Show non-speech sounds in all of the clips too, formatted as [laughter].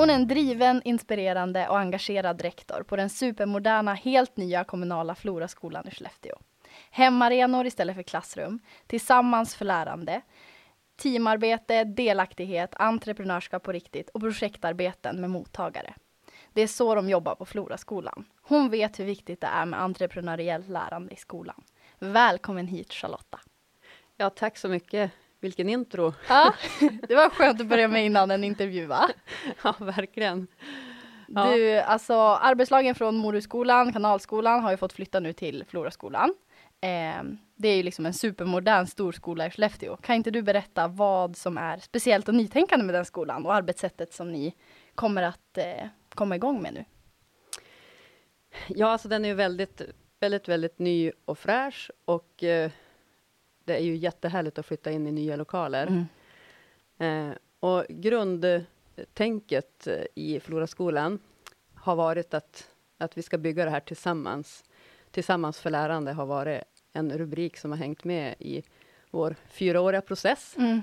Hon är en driven, inspirerande och engagerad rektor på den supermoderna, helt nya kommunala Floraskolan i Skellefteå. Hemarenor istället för klassrum, tillsammans för lärande, teamarbete, delaktighet, entreprenörskap på riktigt och projektarbeten med mottagare. Det är så de jobbar på Floraskolan. Hon vet hur viktigt det är med entreprenöriellt lärande i skolan. Välkommen hit Charlotta! Ja, tack så mycket. Vilken intro! Ja, det var skönt att börja med innan en intervju va? [laughs] Ja, verkligen. Ja. Du, alltså arbetslagen från Moruskolan, Kanalskolan har ju fått flytta nu till Floraskolan. Eh, det är ju liksom en supermodern storskola i Skellefteå. Kan inte du berätta vad som är speciellt och nytänkande med den skolan och arbetssättet som ni kommer att eh, komma igång med nu? Ja, alltså den är ju väldigt, väldigt, väldigt ny och fräsch och eh, det är ju jättehärligt att flytta in i nya lokaler. Mm. Eh, och grundtänket i Floraskolan har varit att, att vi ska bygga det här tillsammans. Tillsammans för lärande har varit en rubrik som har hängt med i vår fyraåriga process. Mm.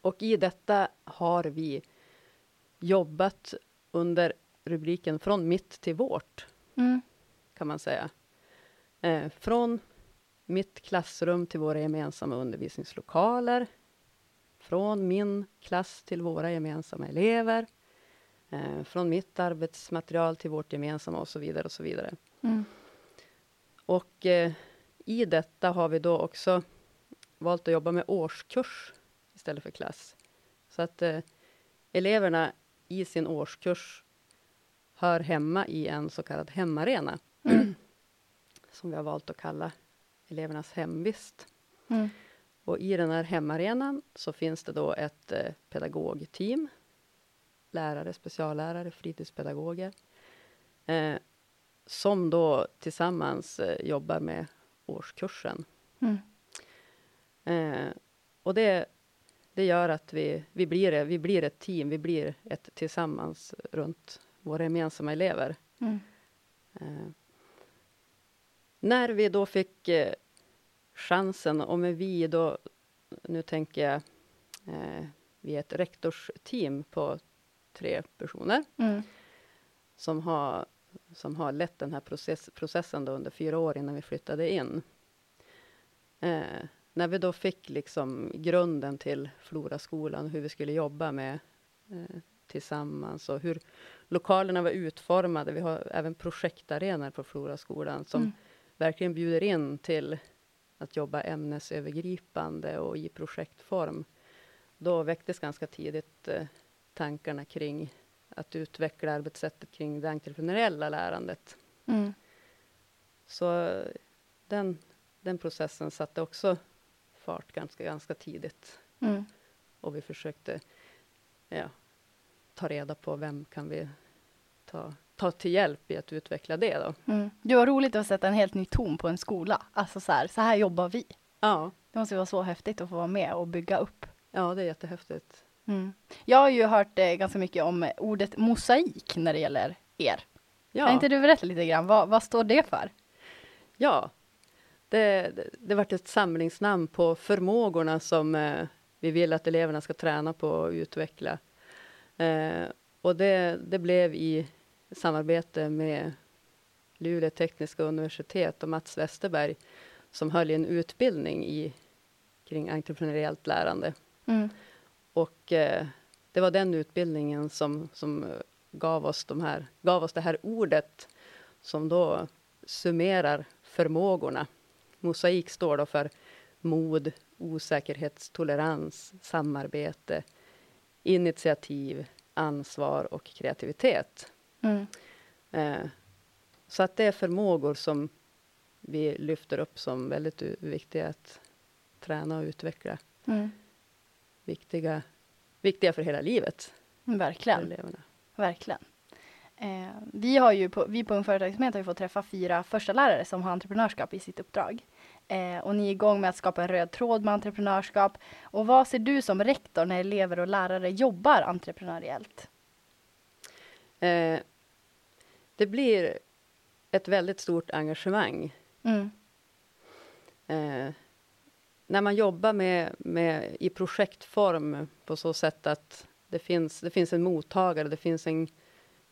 Och i detta har vi jobbat under rubriken Från mitt till vårt, Mm. kan man säga. Eh, från mitt klassrum till våra gemensamma undervisningslokaler. Från min klass till våra gemensamma elever. Eh, från mitt arbetsmaterial till vårt gemensamma och så vidare och så vidare. Mm. Och eh, i detta har vi då också valt att jobba med årskurs istället för klass. Så att eh, eleverna i sin årskurs hör hemma i en så kallad hemarena. [clears throat] som vi har valt att kalla elevernas hemvist. Mm. Och i den här hemarenan så finns det då ett eh, pedagogteam. Lärare, speciallärare, fritidspedagoger. Eh, som då tillsammans eh, jobbar med årskursen. Mm. Eh, och det, det gör att vi, vi, blir, vi blir ett team, vi blir ett tillsammans runt våra gemensamma elever. Mm. När vi då fick eh, chansen, och med vi då, nu tänker jag, eh, vi är ett rektorsteam på tre personer Mm. som har, som har lett den här process, processen då under fyra år innan vi flyttade in. Eh, när vi då fick liksom grunden till Floraskolan, hur vi skulle jobba med eh, tillsammans och hur lokalerna var utformade. Vi har även projektarenor på Floraskolan som Mm. Verkligen bjuder in till att jobba ämnesövergripande och i projektform. Då väcktes ganska tidigt eh, tankarna kring att utveckla arbetssättet kring det entreprenöriella lärandet. Mm. Så den, den processen satte också fart ganska, ganska tidigt. Mm. Och vi försökte ja, ta reda på vem kan vi ta, ta till hjälp i att utveckla det då. Mm. Det var roligt att sätta en helt ny ton på en skola. Alltså så här, så här jobbar vi. Ja, Det måste vara så häftigt att få vara med och bygga upp. ja det är jättehäftigt. Mm. Jag har ju hört eh, ganska mycket om eh, ordet mosaik när det gäller er. Ja. Kan inte du berätta lite grann, vad, vad står det för? Ja, det, det, det vart ett samlingsnamn på förmågorna som eh, vi vill att eleverna ska träna på och utveckla. Eh, och det, det blev i samarbete med Luleå tekniska universitet och Mats Westerberg som höll en utbildning i, kring entreprenöriellt lärande. Mm. Och eh, det var den utbildningen som, som eh, gav, oss de här, gav oss det här ordet som då summerar förmågorna. Mosaik står då för mod, osäkerhetstolerans, samarbete, initiativ, ansvar och kreativitet. Mm. Eh, så att det är förmågor som vi lyfter upp som väldigt viktiga att träna och utveckla Mm. viktiga, viktiga för hela livet för Verkligen. Verkligen. Eh, vi har ju på, vi på Ung Företagsamhet har fått träffa fyra första lärare som har entreprenörskap i sitt uppdrag. Eh, och ni är igång med att skapa en röd tråd med entreprenörskap. Och vad ser du som rektor när elever och lärare jobbar entreprenöriellt? Eh, det blir ett väldigt stort engagemang Mm. Eh, när man jobbar med, med, i projektform på så sätt att det finns, det finns en mottagare, det finns en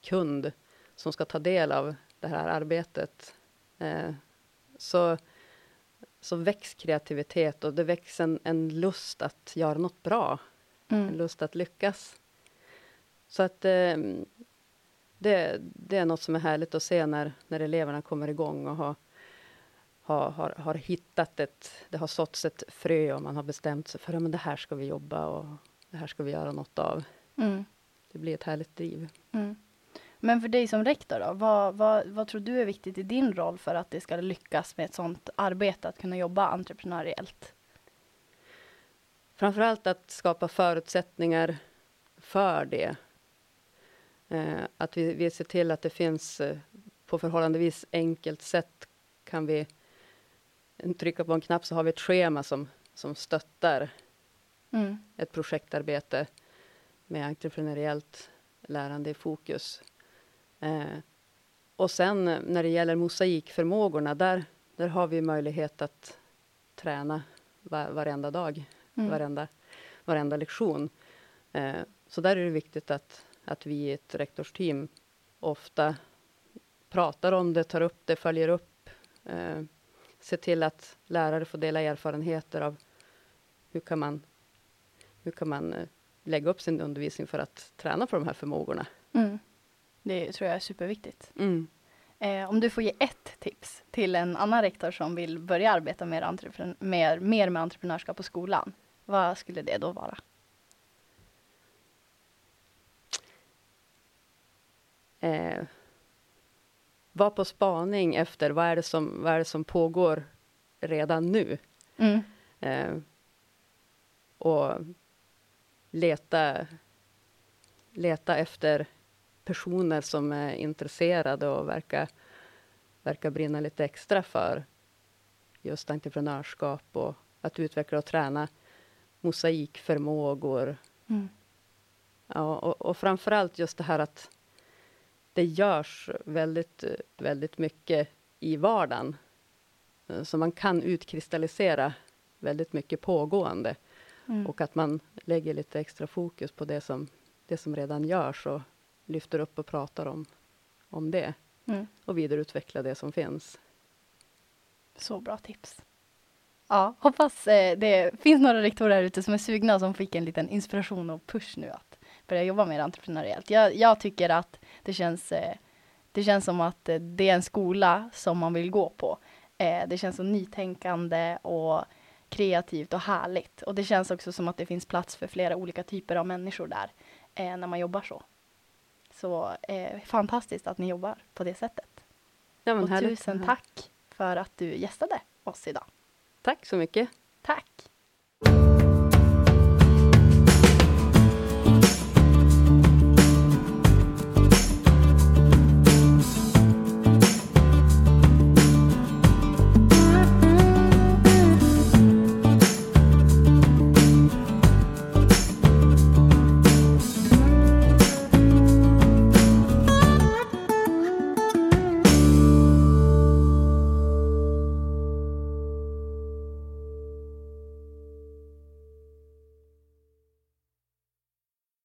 kund som ska ta del av det här arbetet, eh, så, så väcks kreativitet och det väcks en, en lust att göra något bra, en Mm. lust att lyckas. Så att eh, det, det är något som är härligt att se när, när eleverna kommer igång och har, har, har, har hittat ett, det har såtts ett frö och man har bestämt sig för att det här ska vi jobba och det här ska vi göra något av. Mm. Det blir ett härligt driv. Mm. Men för dig som rektor då, vad, vad, vad tror du är viktigt i din roll för att det ska lyckas med ett sådant arbete, att kunna jobba entreprenöriellt? Framförallt att skapa förutsättningar för det. Eh, att vi, vi ser till att det finns eh, på förhållandevis enkelt sätt kan vi trycka på en knapp så har vi ett schema som, som stöttar Mm. ett projektarbete med entreprenöriellt lärande i fokus. Eh, och sen eh, när det gäller mosaikförmågorna, där, där har vi möjlighet att träna var, varenda dag, Mm. varenda, varenda lektion. Eh, så där är det viktigt att, att vi i ett rektorsteam ofta pratar om det, tar upp det, följer upp, eh, ser till att lärare får dela erfarenheter av hur kan man hur kan man eh, lägga upp sin undervisning för att träna på de här förmågorna? Mm. Det tror jag är superviktigt. Eh, om du får ge ett tips till en annan rektor som vill börja arbeta entrepren- mer, mer med entreprenörskap på skolan, vad skulle det då vara? Eh, var på spaning efter vad är, det som, vad är det som pågår redan nu? Mm. Eh, och leta, leta efter personer som är intresserade och verkar, verkar brinna lite extra för just entreprenörskap och att utveckla och träna mosaikförmågor. Mm. Ja, och, och framförallt just det här att det görs väldigt, väldigt mycket i vardagen. Eh, Så man kan utkristallisera väldigt mycket pågående. Mm. Och att man lägger lite extra fokus på det som, det som redan görs och lyfter upp och pratar om, om det. Mm. Och vidareutveckla det som finns. Så bra tips. Ja, hoppas eh, det finns några rektorer här ute som är sugna som fick en liten inspiration och push nu att börja jobba mer entreprenöriellt. Jag, jag tycker att det känns, eh, det känns som att eh, det är en skola som man vill gå på. Eh, det känns så nytänkande och kreativt och härligt. Och det känns också som att det finns plats för flera olika typer av människor där när man jobbar så. Så eh, fantastiskt att ni jobbar på det sättet. Ja, Och tusen tack för att du gästade oss idag. Tack så mycket. Tack!